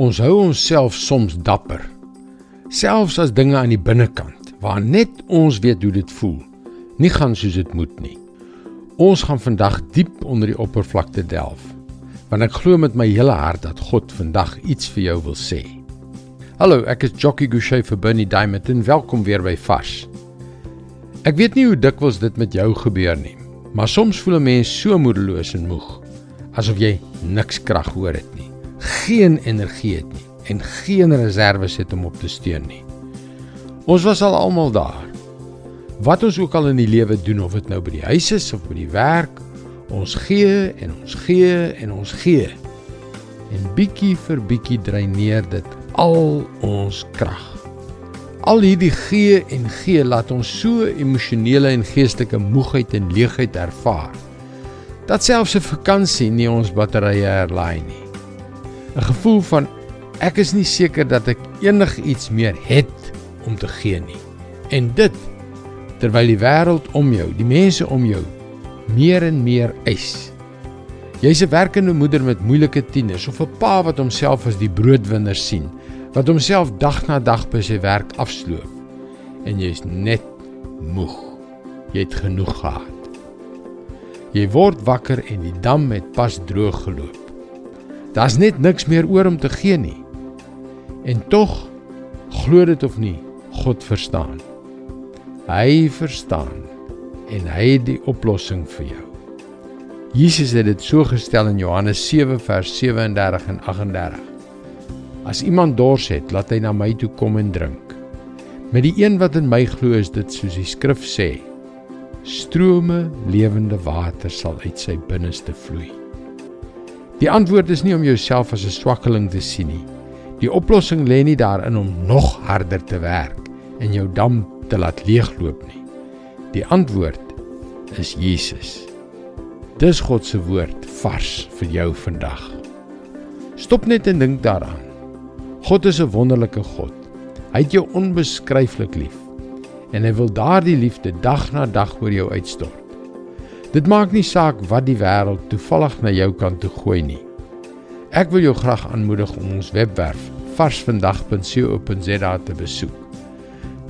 Ons hou onsself soms dapper, selfs as dinge aan die binnekant, waar net ons weet hoe dit voel, nie gaan soos dit moet nie. Ons gaan vandag diep onder die oppervlakte delf, want ek glo met my hele hart dat God vandag iets vir jou wil sê. Hallo, ek is Jockey Gouchee vir Bernie Diamond en welkom weer by Vars. Ek weet nie hoe dikwels dit met jou gebeur nie, maar soms voel 'n mens so moedeloos en moeg, asof jy niks krag hoor het nie geen energie het nie en geen reserves het om op te steun nie. Ons was al almal daar. Wat ons ook al in die lewe doen of dit nou by die huis is of by die werk, ons gee en ons gee en ons gee. En bietjie vir bietjie dreineer dit al ons krag. Al hierdie gee en gee laat ons so emosionele en geestelike moegheid en leegheid ervaar dat selfs 'n vakansie nie ons batterye herlaai nie. 'n gevoel van ek is nie seker dat ek enigiets meer het om te gee nie. En dit terwyl die wêreld om jou, die mense om jou meer en meer eis. Jy's 'n werkende moeder met moeilike tieners of 'n pa wat homself as die broodwinner sien, wat homself dag na dag by sy werk afsloof en jy's net moeg. Jy het genoeg gehad. Jy word wakker en die dam het pas droog geloop. Daar's net niks meer oor om te gee nie. En tog glo dit of nie, God verstaan. Hy verstaan en hy het die oplossing vir jou. Jesus het dit so gestel in Johannes 7 vers 37 en 38. As iemand dors het, laat hy na my toe kom en drink. Met die een wat in my glo, is dit soos die skrif sê: Strome lewende water sal uit sy binneste vloei. Die antwoord is nie om jouself as 'n swakkeling te sien nie. Die oplossing lê nie daarin om nog harder te werk en jou dam te laat leegloop nie. Die antwoord is Jesus. Dis God se woord vars vir jou vandag. Stop net en dink daaraan. God is 'n wonderlike God. Hy het jou onbeskryflik lief en hy wil daardie liefde dag na dag oor jou uitstort. Dit maak nie saak wat die wêreld toevallig na jou kant toe gooi nie. Ek wil jou graag aanmoedig om ons webwerf varsvandag.co.za te besoek.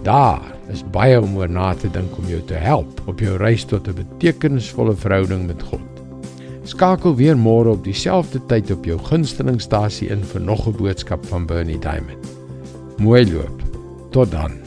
Daar is baie om oor na te dink om jou te help op jou reis tot 'n betekenisvolle verhouding met God. Skakel weer môre op dieselfde tyd op jou gunstelingstasie in vir nog 'n boodskap van Bernie Diamond. Mooi loop. Tot dan.